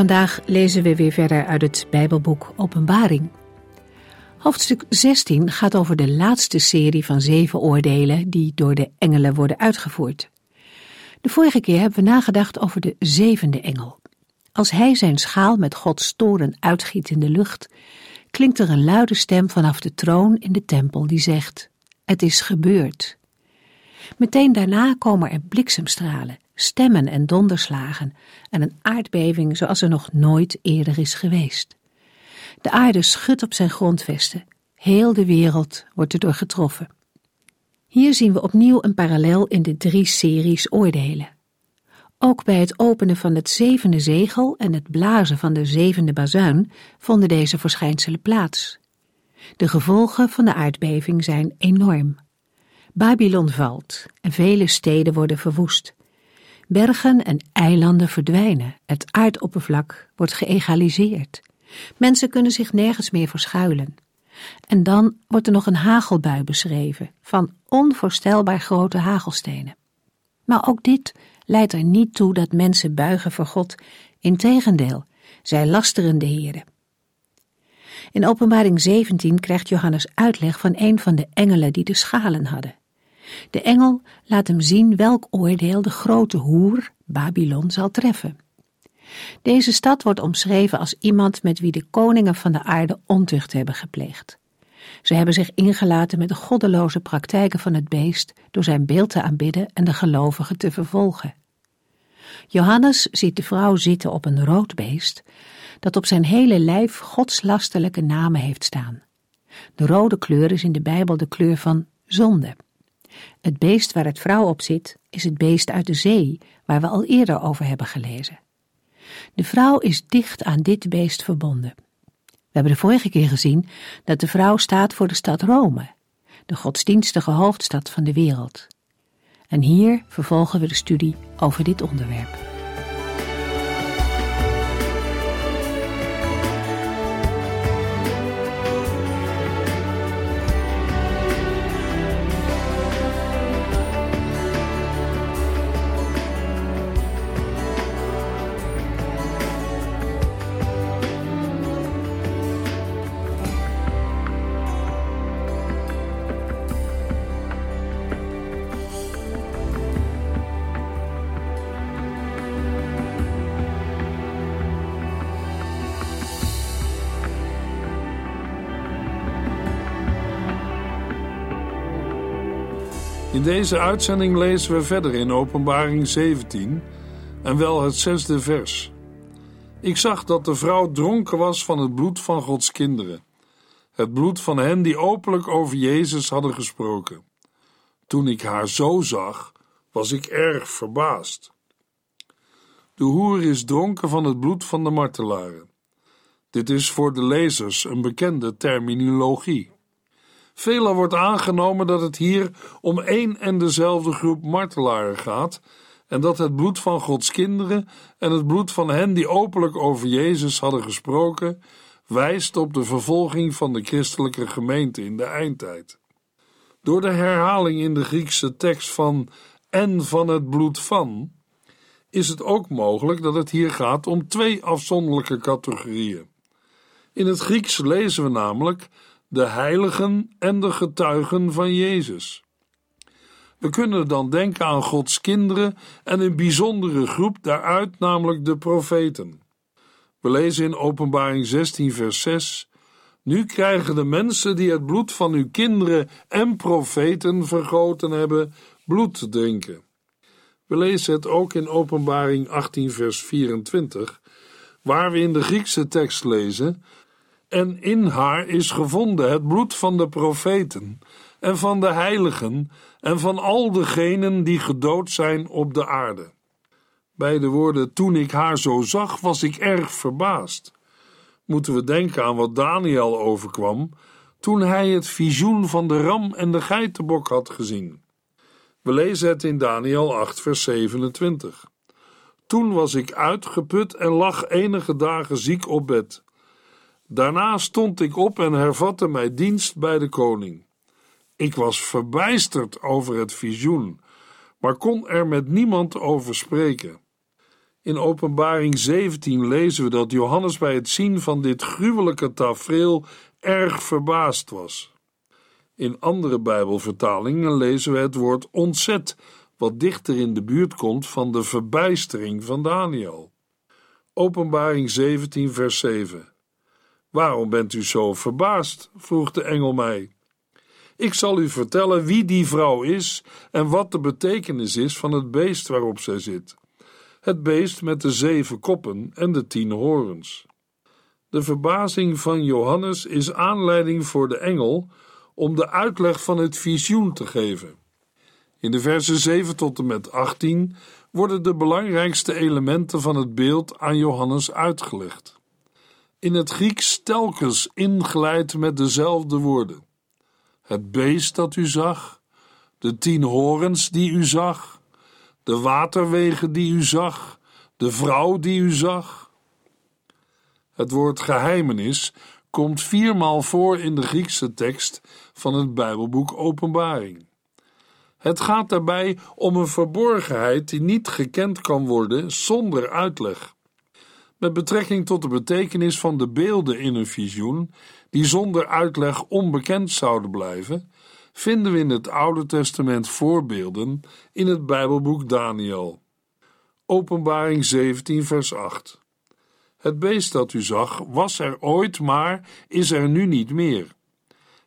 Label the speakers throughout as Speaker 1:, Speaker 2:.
Speaker 1: Vandaag lezen we weer verder uit het Bijbelboek Openbaring. Hoofdstuk 16 gaat over de laatste serie van zeven oordelen die door de engelen worden uitgevoerd. De vorige keer hebben we nagedacht over de zevende engel. Als hij zijn schaal met Gods toren uitgiet in de lucht, klinkt er een luide stem vanaf de troon in de tempel die zegt: Het is gebeurd. Meteen daarna komen er bliksemstralen, stemmen en donderslagen en een aardbeving zoals er nog nooit eerder is geweest. De aarde schudt op zijn grondvesten. Heel de wereld wordt erdoor getroffen. Hier zien we opnieuw een parallel in de drie series oordelen. Ook bij het openen van het zevende zegel en het blazen van de zevende bazuin vonden deze verschijnselen plaats. De gevolgen van de aardbeving zijn enorm. Babylon valt en vele steden worden verwoest. Bergen en eilanden verdwijnen, het aardoppervlak wordt geëgaliseerd. Mensen kunnen zich nergens meer verschuilen. En dan wordt er nog een hagelbui beschreven van onvoorstelbaar grote hagelstenen. Maar ook dit leidt er niet toe dat mensen buigen voor God. Integendeel, zij lasteren de Heere. In Openbaring 17 krijgt Johannes uitleg van een van de engelen die de schalen hadden. De engel laat hem zien welk oordeel de grote hoer, Babylon, zal treffen. Deze stad wordt omschreven als iemand met wie de koningen van de aarde ontucht hebben gepleegd. Ze hebben zich ingelaten met de goddeloze praktijken van het beest door zijn beeld te aanbidden en de gelovigen te vervolgen. Johannes ziet de vrouw zitten op een rood beest dat op zijn hele lijf godslastelijke namen heeft staan. De rode kleur is in de Bijbel de kleur van zonde. Het beest waar het vrouw op zit is het beest uit de zee, waar we al eerder over hebben gelezen. De vrouw is dicht aan dit beest verbonden. We hebben de vorige keer gezien dat de vrouw staat voor de stad Rome, de godsdienstige hoofdstad van de wereld. En hier vervolgen we de studie over dit onderwerp.
Speaker 2: Deze uitzending lezen we verder in Openbaring 17 en wel het zesde vers. Ik zag dat de vrouw dronken was van het bloed van Gods kinderen, het bloed van hen die openlijk over Jezus hadden gesproken. Toen ik haar zo zag, was ik erg verbaasd. De hoer is dronken van het bloed van de martelaren. Dit is voor de lezers een bekende terminologie. Veelal wordt aangenomen dat het hier om één en dezelfde groep martelaren gaat en dat het bloed van Gods kinderen en het bloed van hen die openlijk over Jezus hadden gesproken, wijst op de vervolging van de christelijke gemeente in de eindtijd. Door de herhaling in de Griekse tekst van en van het bloed van, is het ook mogelijk dat het hier gaat om twee afzonderlijke categorieën. In het Grieks lezen we namelijk de heiligen en de getuigen van Jezus. We kunnen dan denken aan Gods kinderen en een bijzondere groep daaruit, namelijk de profeten. We lezen in Openbaring 16, vers 6: Nu krijgen de mensen die het bloed van uw kinderen en profeten vergoten hebben, bloed te drinken. We lezen het ook in Openbaring 18, vers 24, waar we in de Griekse tekst lezen en in haar is gevonden het bloed van de profeten en van de heiligen en van al degenen die gedood zijn op de aarde. Bij de woorden toen ik haar zo zag, was ik erg verbaasd. Moeten we denken aan wat Daniel overkwam toen hij het visioen van de ram en de geitenbok had gezien. We lezen het in Daniel 8, vers 27. Toen was ik uitgeput en lag enige dagen ziek op bed. Daarna stond ik op en hervatte mij dienst bij de koning. Ik was verbijsterd over het visioen, maar kon er met niemand over spreken. In Openbaring 17 lezen we dat Johannes bij het zien van dit gruwelijke tafereel erg verbaasd was. In andere Bijbelvertalingen lezen we het woord ontzet, wat dichter in de buurt komt van de verbijstering van Daniel. Openbaring 17, vers 7. Waarom bent u zo verbaasd? vroeg de engel mij. Ik zal u vertellen wie die vrouw is en wat de betekenis is van het beest waarop zij zit. Het beest met de zeven koppen en de tien horens. De verbazing van Johannes is aanleiding voor de engel om de uitleg van het visioen te geven. In de versen 7 tot en met 18 worden de belangrijkste elementen van het beeld aan Johannes uitgelegd. In het Grieks telkens ingeleid met dezelfde woorden. Het beest dat u zag, de tien horens die u zag, de waterwegen die u zag, de vrouw die u zag. Het woord geheimenis komt viermaal voor in de Griekse tekst van het Bijbelboek Openbaring. Het gaat daarbij om een verborgenheid die niet gekend kan worden zonder uitleg. Met betrekking tot de betekenis van de beelden in een visioen, die zonder uitleg onbekend zouden blijven, vinden we in het Oude Testament voorbeelden in het Bijbelboek Daniel. Openbaring 17, vers 8. Het beest dat u zag was er ooit, maar is er nu niet meer.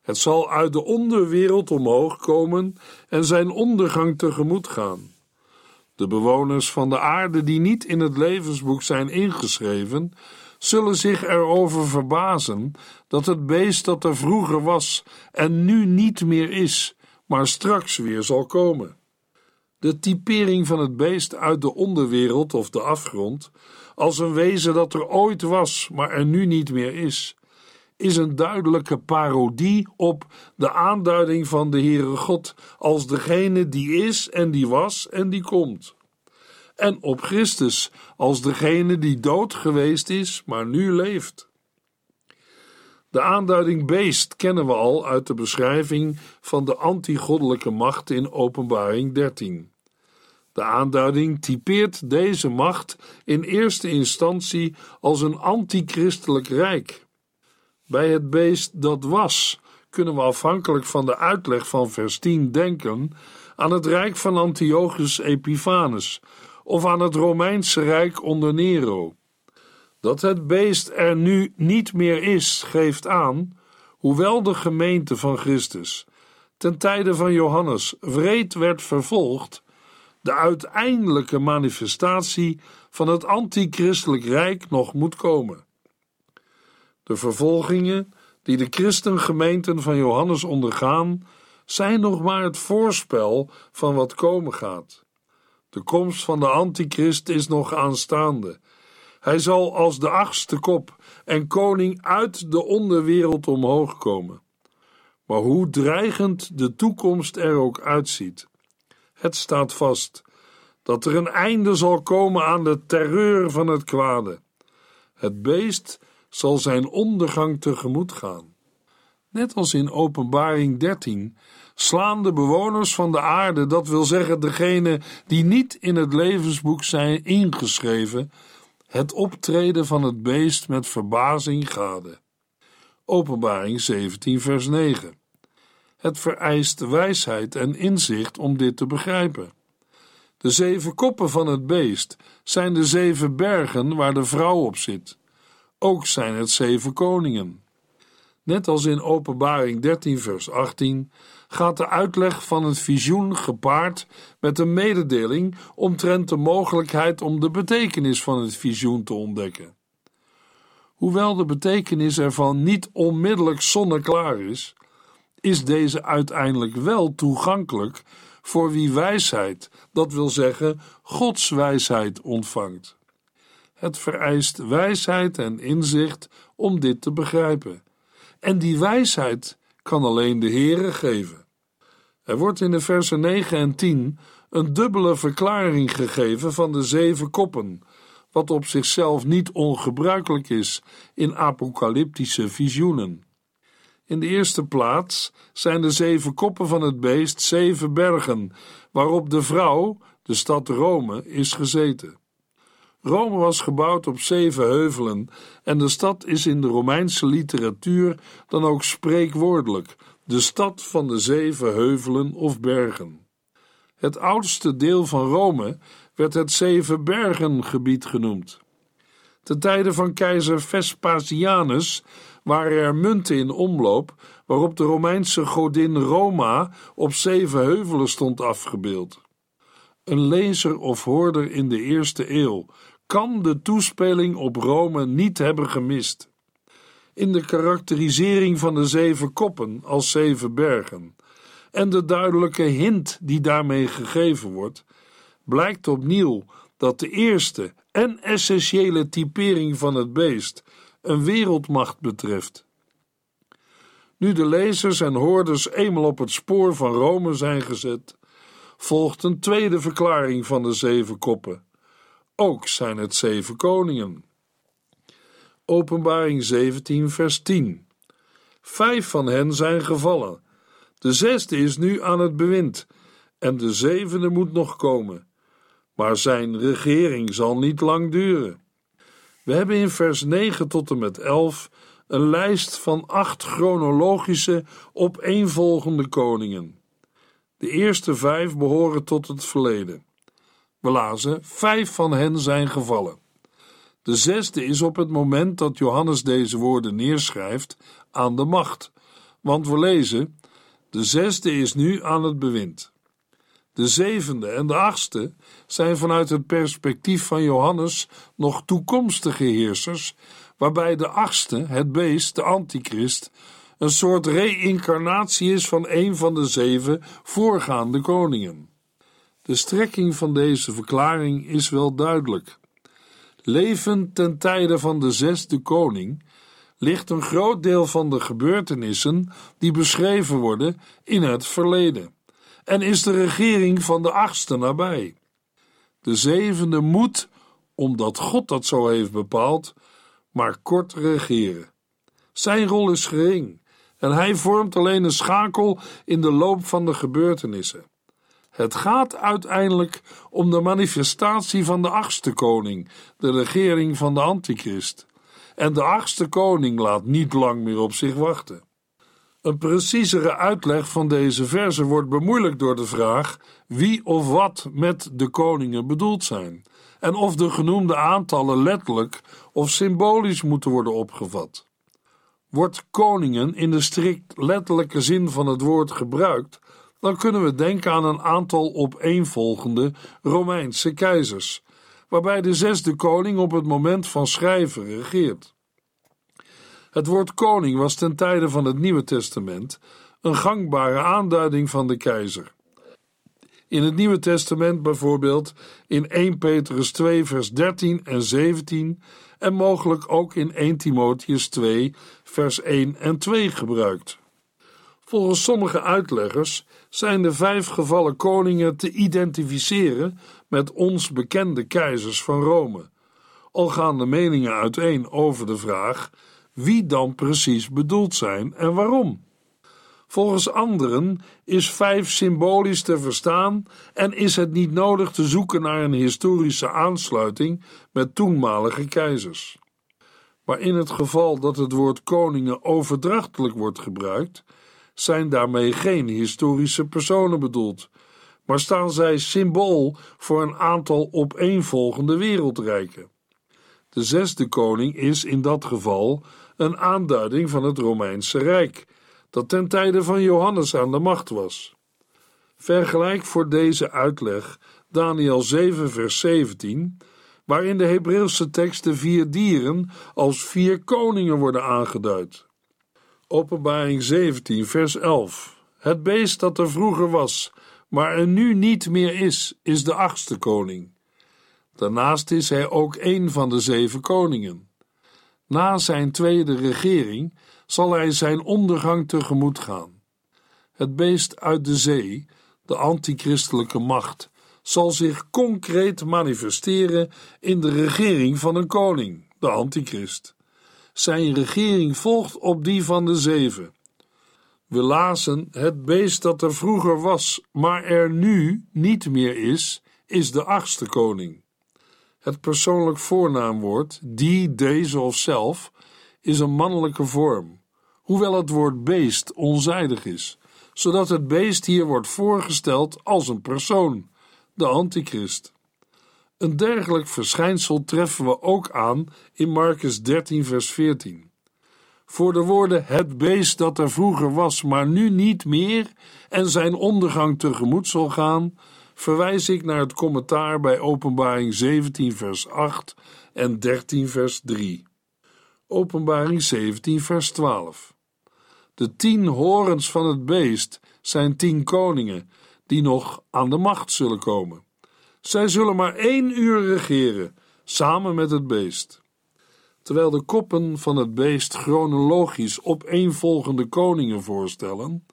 Speaker 2: Het zal uit de onderwereld omhoog komen en zijn ondergang tegemoet gaan. De bewoners van de aarde die niet in het levensboek zijn ingeschreven, zullen zich erover verbazen dat het beest dat er vroeger was en nu niet meer is, maar straks weer zal komen. De typering van het beest uit de onderwereld of de afgrond, als een wezen dat er ooit was, maar er nu niet meer is, is een duidelijke parodie op de aanduiding van de Heere God als degene die is en die was en die komt. En op Christus als degene die dood geweest is, maar nu leeft. De aanduiding beest kennen we al uit de beschrijving van de antigoddelijke macht in Openbaring 13. De aanduiding typeert deze macht in eerste instantie als een antichristelijk rijk. Bij het beest dat was, kunnen we afhankelijk van de uitleg van vers 10 denken aan het rijk van Antiochus Epiphanes of aan het Romeinse rijk onder Nero. Dat het beest er nu niet meer is, geeft aan, hoewel de gemeente van Christus ten tijde van Johannes wreed werd vervolgd, de uiteindelijke manifestatie van het antichristelijk rijk nog moet komen. De vervolgingen die de christengemeenten van Johannes ondergaan, zijn nog maar het voorspel van wat komen gaat. De komst van de antichrist is nog aanstaande. Hij zal als de achtste kop en koning uit de onderwereld omhoog komen. Maar hoe dreigend de toekomst er ook uitziet, het staat vast dat er een einde zal komen aan de terreur van het kwade. Het beest zal zijn ondergang tegemoet gaan. Net als in Openbaring 13 slaan de bewoners van de aarde, dat wil zeggen degene die niet in het levensboek zijn ingeschreven, het optreden van het beest met verbazing gade. Openbaring 17, vers 9. Het vereist wijsheid en inzicht om dit te begrijpen. De zeven koppen van het beest zijn de zeven bergen waar de vrouw op zit. Ook zijn het zeven koningen. Net als in Openbaring 13, vers 18 gaat de uitleg van het visioen gepaard met een mededeling omtrent de mogelijkheid om de betekenis van het visioen te ontdekken. Hoewel de betekenis ervan niet onmiddellijk zonneklaar is, is deze uiteindelijk wel toegankelijk voor wie wijsheid, dat wil zeggen Gods wijsheid, ontvangt. Het vereist wijsheid en inzicht om dit te begrijpen. En die wijsheid kan alleen de Heere geven. Er wordt in de versen 9 en 10 een dubbele verklaring gegeven van de zeven koppen, wat op zichzelf niet ongebruikelijk is in apocalyptische visioenen. In de eerste plaats zijn de zeven koppen van het beest zeven bergen, waarop de vrouw, de stad Rome, is gezeten. Rome was gebouwd op zeven heuvelen en de stad is in de Romeinse literatuur dan ook spreekwoordelijk de stad van de zeven heuvelen of bergen. Het oudste deel van Rome werd het Zevenbergengebied genoemd. Ten tijde van keizer Vespasianus waren er munten in omloop waarop de Romeinse godin Roma op zeven heuvelen stond afgebeeld. Een lezer of hoorder in de eerste eeuw kan de toespeling op Rome niet hebben gemist. In de karakterisering van de zeven koppen als zeven bergen en de duidelijke hint die daarmee gegeven wordt, blijkt opnieuw dat de eerste en essentiële typering van het beest een wereldmacht betreft. Nu de lezers en hoorders eenmaal op het spoor van Rome zijn gezet, volgt een tweede verklaring van de zeven koppen. Ook zijn het zeven koningen. Openbaring 17, vers 10. Vijf van hen zijn gevallen. De zesde is nu aan het bewind, en de zevende moet nog komen. Maar zijn regering zal niet lang duren. We hebben in vers 9 tot en met 11 een lijst van acht chronologische opeenvolgende koningen. De eerste vijf behoren tot het verleden. We lazen: vijf van hen zijn gevallen. De zesde is op het moment dat Johannes deze woorden neerschrijft aan de macht, want we lezen: de zesde is nu aan het bewind. De zevende en de achtste zijn vanuit het perspectief van Johannes nog toekomstige heersers, waarbij de achtste, het beest, de antichrist, een soort reïncarnatie is van een van de zeven voorgaande koningen. De strekking van deze verklaring is wel duidelijk. Levend ten tijde van de zesde koning ligt een groot deel van de gebeurtenissen die beschreven worden in het verleden en is de regering van de achtste nabij. De zevende moet, omdat God dat zo heeft bepaald, maar kort regeren. Zijn rol is gering en hij vormt alleen een schakel in de loop van de gebeurtenissen. Het gaat uiteindelijk om de manifestatie van de achtste koning, de regering van de antichrist. En de achtste koning laat niet lang meer op zich wachten. Een preciezere uitleg van deze verse wordt bemoeilijkt door de vraag wie of wat met de koningen bedoeld zijn en of de genoemde aantallen letterlijk of symbolisch moeten worden opgevat. Wordt koningen in de strikt letterlijke zin van het woord gebruikt, dan kunnen we denken aan een aantal opeenvolgende Romeinse keizers, waarbij de zesde koning op het moment van schrijven regeert. Het woord koning was ten tijde van het Nieuwe Testament een gangbare aanduiding van de keizer. In het Nieuwe Testament bijvoorbeeld in 1 Petrus 2 vers 13 en 17 en mogelijk ook in 1 Timotheus 2 vers 1 en 2 gebruikt. Volgens sommige uitleggers zijn de vijf gevallen koningen te identificeren met ons bekende keizers van Rome. Al gaan de meningen uiteen over de vraag wie dan precies bedoeld zijn en waarom. Volgens anderen is vijf symbolisch te verstaan en is het niet nodig te zoeken naar een historische aansluiting met toenmalige keizers. Maar in het geval dat het woord koningen overdrachtelijk wordt gebruikt, zijn daarmee geen historische personen bedoeld, maar staan zij symbool voor een aantal opeenvolgende wereldrijken. De zesde koning is in dat geval een aanduiding van het Romeinse Rijk, dat ten tijde van Johannes aan de macht was. Vergelijk voor deze uitleg Daniel 7, vers 17, waarin de Hebreeuwse tekst de vier dieren als vier koningen worden aangeduid. Openbaring 17, vers 11. Het beest dat er vroeger was, maar er nu niet meer is, is de achtste koning. Daarnaast is hij ook een van de zeven koningen. Na zijn tweede regering zal hij zijn ondergang tegemoet gaan. Het beest uit de zee, de antichristelijke macht, zal zich concreet manifesteren in de regering van een koning, de antichrist. Zijn regering volgt op die van de zeven. We lazen: Het beest dat er vroeger was, maar er nu niet meer is, is de achtste koning. Het persoonlijk voornaamwoord, die, deze of zelf, is een mannelijke vorm, hoewel het woord beest onzijdig is, zodat het beest hier wordt voorgesteld als een persoon, de antichrist. Een dergelijk verschijnsel treffen we ook aan in Marcus 13, vers 14. Voor de woorden het beest dat er vroeger was, maar nu niet meer en zijn ondergang tegemoet zal gaan, verwijs ik naar het commentaar bij Openbaring 17, vers 8 en 13, vers 3. Openbaring 17, vers 12. De tien horens van het beest zijn tien koningen die nog aan de macht zullen komen. Zij zullen maar één uur regeren, samen met het beest. Terwijl de koppen van het beest chronologisch opeenvolgende koningen voorstellen,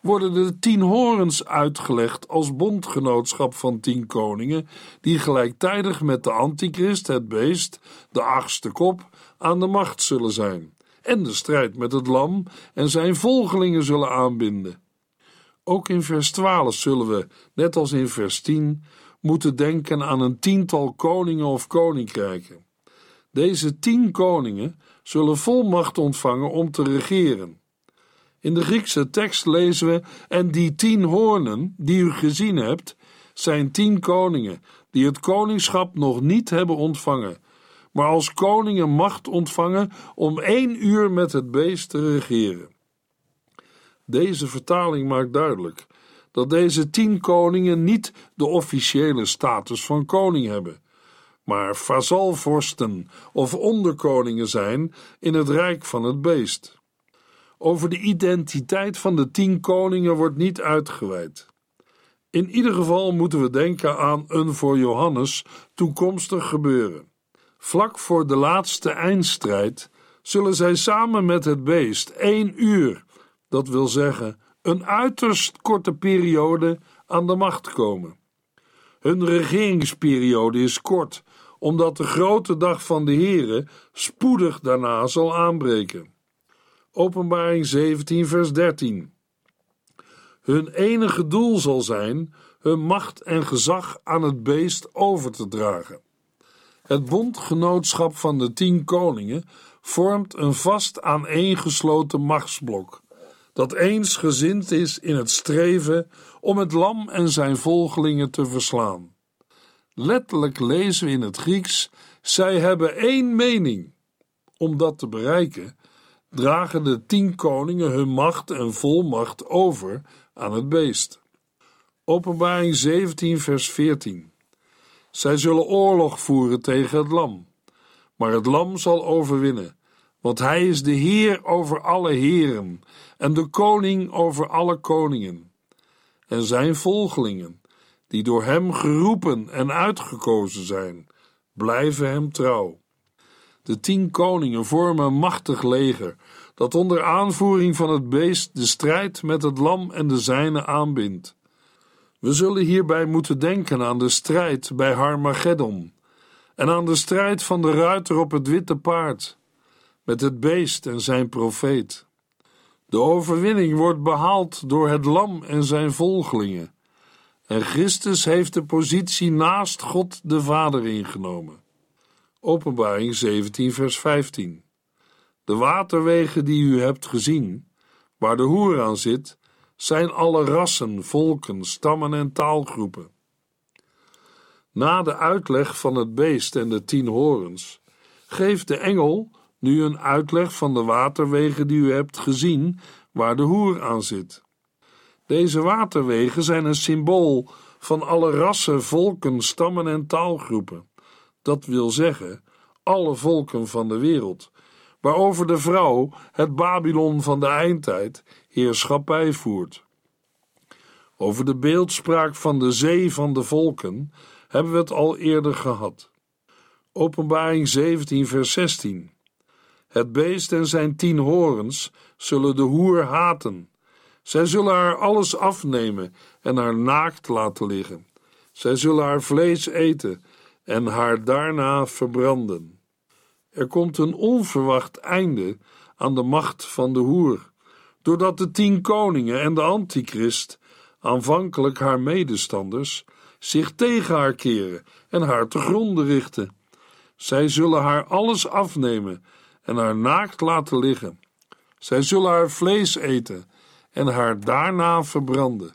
Speaker 2: worden de tien horens uitgelegd als bondgenootschap van tien koningen, die gelijktijdig met de antichrist, het beest, de achtste kop, aan de macht zullen zijn, en de strijd met het lam en zijn volgelingen zullen aanbinden. Ook in vers 12 zullen we, net als in vers 10, moeten denken aan een tiental koningen of koninkrijken. Deze tien koningen zullen volmacht ontvangen om te regeren. In de Griekse tekst lezen we: En die tien hoornen die u gezien hebt, zijn tien koningen die het koningschap nog niet hebben ontvangen, maar als koningen macht ontvangen om één uur met het beest te regeren. Deze vertaling maakt duidelijk dat deze tien koningen niet de officiële status van koning hebben, maar vazalvorsten of onderkoningen zijn in het rijk van het beest. Over de identiteit van de tien koningen wordt niet uitgeweid. In ieder geval moeten we denken aan een voor Johannes toekomstig gebeuren. Vlak voor de laatste eindstrijd zullen zij samen met het beest één uur, dat wil zeggen een uiterst korte periode, aan de macht komen. Hun regeringsperiode is kort, omdat de grote dag van de Here spoedig daarna zal aanbreken. Openbaring 17, vers 13. Hun enige doel zal zijn hun macht en gezag aan het beest over te dragen. Het bondgenootschap van de tien koningen vormt een vast aaneengesloten machtsblok, dat eensgezind is in het streven om het lam en zijn volgelingen te verslaan. Letterlijk lezen we in het Grieks: zij hebben één mening. Om dat te bereiken, dragen de tien koningen hun macht en volmacht over aan het beest. Openbaring 17, vers 14. Zij zullen oorlog voeren tegen het lam, maar het lam zal overwinnen, want hij is de Heer over alle heren en de koning over alle koningen. En zijn volgelingen, die door hem geroepen en uitgekozen zijn, blijven hem trouw. De tien koningen vormen een machtig leger dat onder aanvoering van het beest de strijd met het lam en de zijne aanbindt. We zullen hierbij moeten denken aan de strijd bij Harmageddon en aan de strijd van de ruiter op het witte paard met het beest en zijn profeet. De overwinning wordt behaald door het lam en zijn volgelingen. En Christus heeft de positie naast God de Vader ingenomen. Openbaring 17, vers 15. De waterwegen die u hebt gezien, waar de hoer aan zit, zijn alle rassen, volken, stammen en taalgroepen. Na de uitleg van het beest en de tien horens, geeft de engel nu een uitleg van de waterwegen die u hebt gezien, waar de hoer aan zit. Deze waterwegen zijn een symbool van alle rassen, volken, stammen en taalgroepen. Dat wil zeggen, alle volken van de wereld, waarover de vrouw, het Babylon van de eindtijd, heerschappij voert. Over de beeldspraak van de zee van de volken hebben we het al eerder gehad. Openbaring 17, vers 16. Het beest en zijn tien horens zullen de hoer haten. Zij zullen haar alles afnemen en haar naakt laten liggen. Zij zullen haar vlees eten en haar daarna verbranden. Er komt een onverwacht einde aan de macht van de hoer, doordat de tien koningen en de antichrist, aanvankelijk haar medestanders, zich tegen haar keren en haar te gronden richten. Zij zullen haar alles afnemen en haar naakt laten liggen. Zij zullen haar vlees eten en haar daarna verbranden.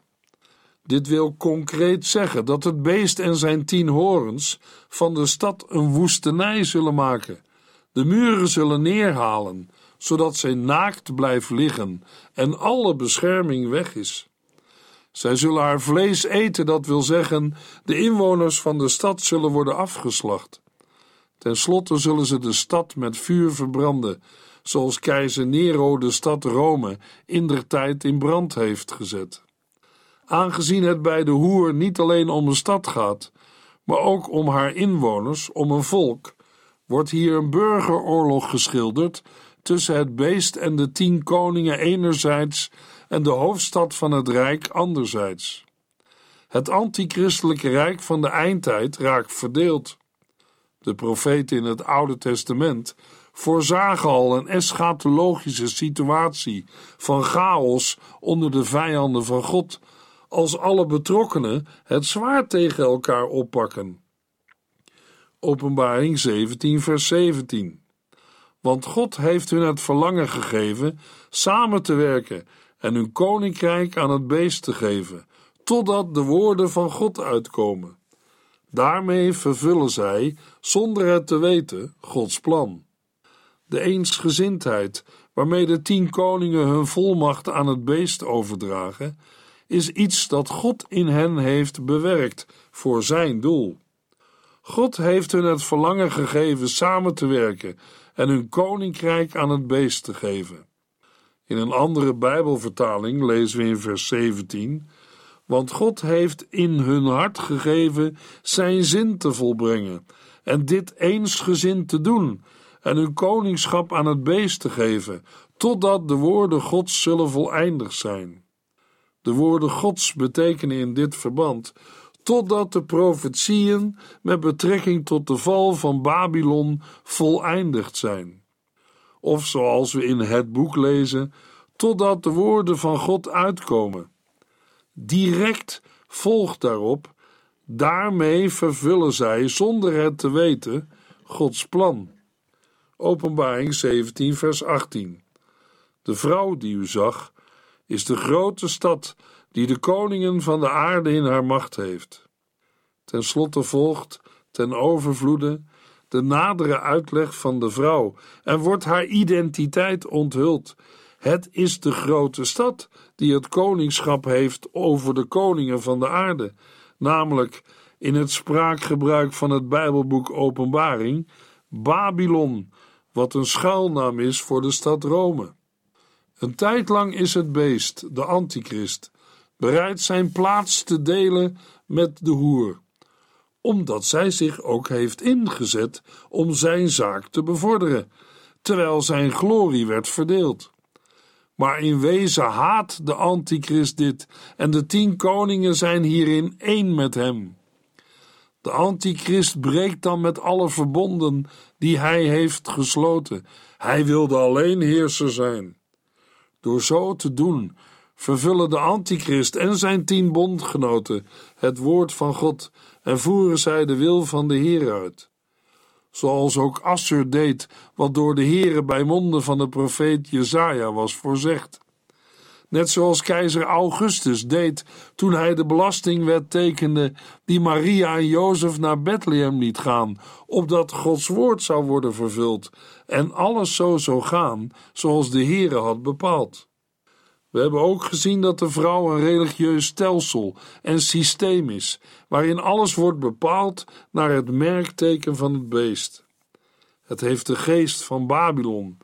Speaker 2: Dit wil concreet zeggen dat het beest en zijn tien horens van de stad een woestenij zullen maken. De muren zullen neerhalen, zodat zij naakt blijft liggen en alle bescherming weg is. Zij zullen haar vlees eten, dat wil zeggen, de inwoners van de stad zullen worden afgeslacht. Ten slotte zullen ze de stad met vuur verbranden, zoals keizer Nero de stad Rome in der tijd in brand heeft gezet. Aangezien het bij de hoer niet alleen om een stad gaat, maar ook om haar inwoners, om een volk, wordt hier een burgeroorlog geschilderd tussen het beest en de tien koningen enerzijds en de hoofdstad van het rijk anderzijds. Het antichristelijke rijk van de eindtijd raakt verdeeld. De profeten in het Oude Testament voorzagen al een eschatologische situatie van chaos onder de vijanden van God, als alle betrokkenen het zwaard tegen elkaar oppakken. Openbaring 17, vers 17. Want God heeft hun het verlangen gegeven samen te werken en hun koninkrijk aan het beest te geven, totdat de woorden van God uitkomen. Daarmee vervullen zij, zonder het te weten, Gods plan. De eensgezindheid waarmee de tien koningen hun volmacht aan het beest overdragen, is iets dat God in hen heeft bewerkt voor zijn doel. God heeft hun het verlangen gegeven samen te werken en hun koninkrijk aan het beest te geven. In een andere Bijbelvertaling lezen we in vers 17: Want God heeft in hun hart gegeven zijn zin te volbrengen, en dit eensgezind te doen, en hun koningschap aan het beest te geven, totdat de woorden Gods zullen voleindigd zijn. De woorden Gods betekenen in dit verband totdat de profetieën met betrekking tot de val van Babylon voleindigd zijn. Of zoals we in het boek lezen, totdat de woorden van God uitkomen. Direct volgt daarop, daarmee vervullen zij zonder het te weten Gods plan. Openbaring 17, vers 18. De vrouw die u zag, is de grote stad die de koningen van de aarde in haar macht heeft. Ten slotte volgt, ten overvloede, de nadere uitleg van de vrouw en wordt haar identiteit onthuld. Het is de grote stad die het koningschap heeft over de koningen van de aarde, namelijk in het spraakgebruik van het Bijbelboek Openbaring, Babylon, wat een schuilnaam is voor de stad Rome. Een tijd lang is het beest, de antichrist, bereid zijn plaats te delen met de hoer, omdat zij zich ook heeft ingezet om zijn zaak te bevorderen, terwijl zijn glorie werd verdeeld. Maar in wezen haat de antichrist dit en de tien koningen zijn hierin één met hem. De antichrist breekt dan met alle verbonden die hij heeft gesloten. Hij wilde alleen heerser zijn. Door zo te doen vervullen de antichrist en zijn tien bondgenoten het woord van God en voeren zij de wil van de Heer uit. Zoals ook Assur deed wat door de Heere bij monden van de profeet Jezaja was voorzegd. Net zoals keizer Augustus deed toen hij de belastingwet tekende die Maria en Jozef naar Bethlehem liet gaan, opdat Gods woord zou worden vervuld en alles zo zou gaan zoals de Heere had bepaald. We hebben ook gezien dat de vrouw een religieus stelsel en systeem is, waarin alles wordt bepaald naar het merkteken van het beest. Het heeft de geest van Babylon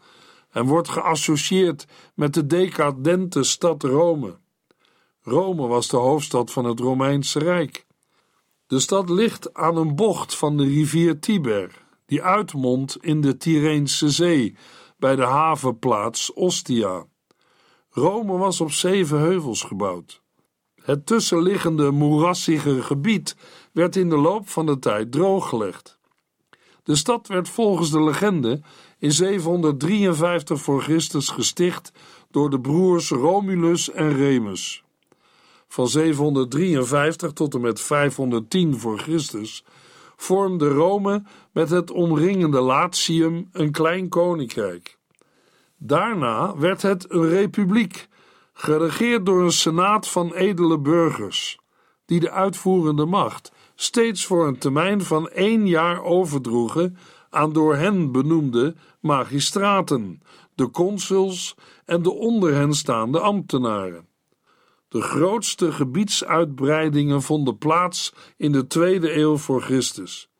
Speaker 2: en wordt geassocieerd met de decadente stad Rome. Rome was de hoofdstad van het Romeinse Rijk. De stad ligt aan een bocht van de rivier Tiber, die uitmondt in de Tyreense Zee bij de havenplaats Ostia. Rome was op zeven heuvels gebouwd. Het tussenliggende moerassige gebied werd in de loop van de tijd drooggelegd. De stad werd volgens de legende in 753 voor Christus gesticht door de broers Romulus en Remus. Van 753 tot en met 510 voor Christus vormde Rome met het omringende Latium een klein koninkrijk. Daarna werd het een republiek, geregeerd door een senaat van edele burgers, die de uitvoerende macht steeds voor een termijn van één jaar overdroegen aan door hen benoemde magistraten, de consuls en de onder hen staande ambtenaren. De grootste gebiedsuitbreidingen vonden plaats in de tweede eeuw voor Christus.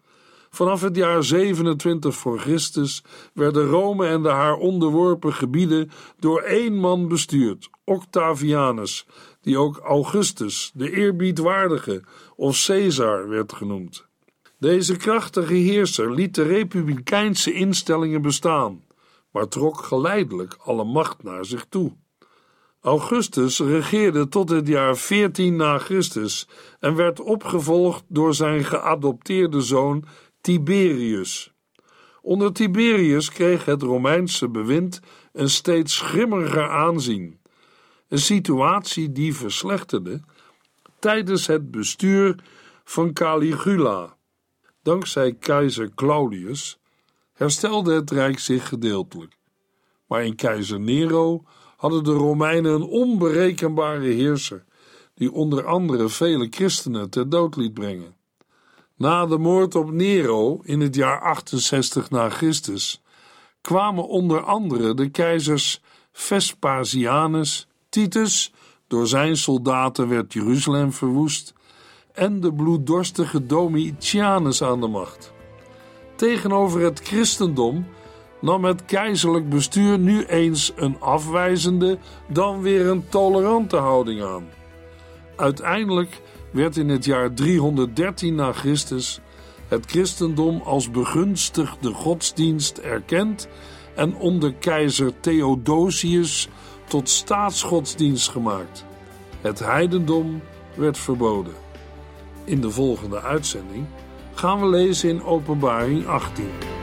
Speaker 2: Vanaf het jaar 27 voor Christus werden Rome en de haar onderworpen gebieden door één man bestuurd, Octavianus, die ook Augustus, de eerbiedwaardige, of Caesar werd genoemd. Deze krachtige heerser liet de republikeinse instellingen bestaan, maar trok geleidelijk alle macht naar zich toe. Augustus regeerde tot het jaar 14 na Christus en werd opgevolgd door zijn geadopteerde zoon Tiberius. Onder Tiberius kreeg het Romeinse bewind een steeds grimmiger aanzien, een situatie die verslechterde tijdens het bestuur van Caligula. Dankzij keizer Claudius herstelde het rijk zich gedeeltelijk, maar in keizer Nero hadden de Romeinen een onberekenbare heerser, die onder andere vele christenen ter dood liet brengen. Na de moord op Nero in het jaar 68 na Christus kwamen onder andere de keizers Vespasianus, Titus, door zijn soldaten werd Jeruzalem verwoest, en de bloeddorstige Domitianus aan de macht. Tegenover het christendom nam het keizerlijk bestuur nu eens een afwijzende, dan weer een tolerante houding aan. Uiteindelijk werd in het jaar 313 na Christus het christendom als begunstigde godsdienst erkend en onder keizer Theodosius tot staatsgodsdienst gemaakt. Het heidendom werd verboden. In de volgende uitzending gaan we lezen in Openbaring 18.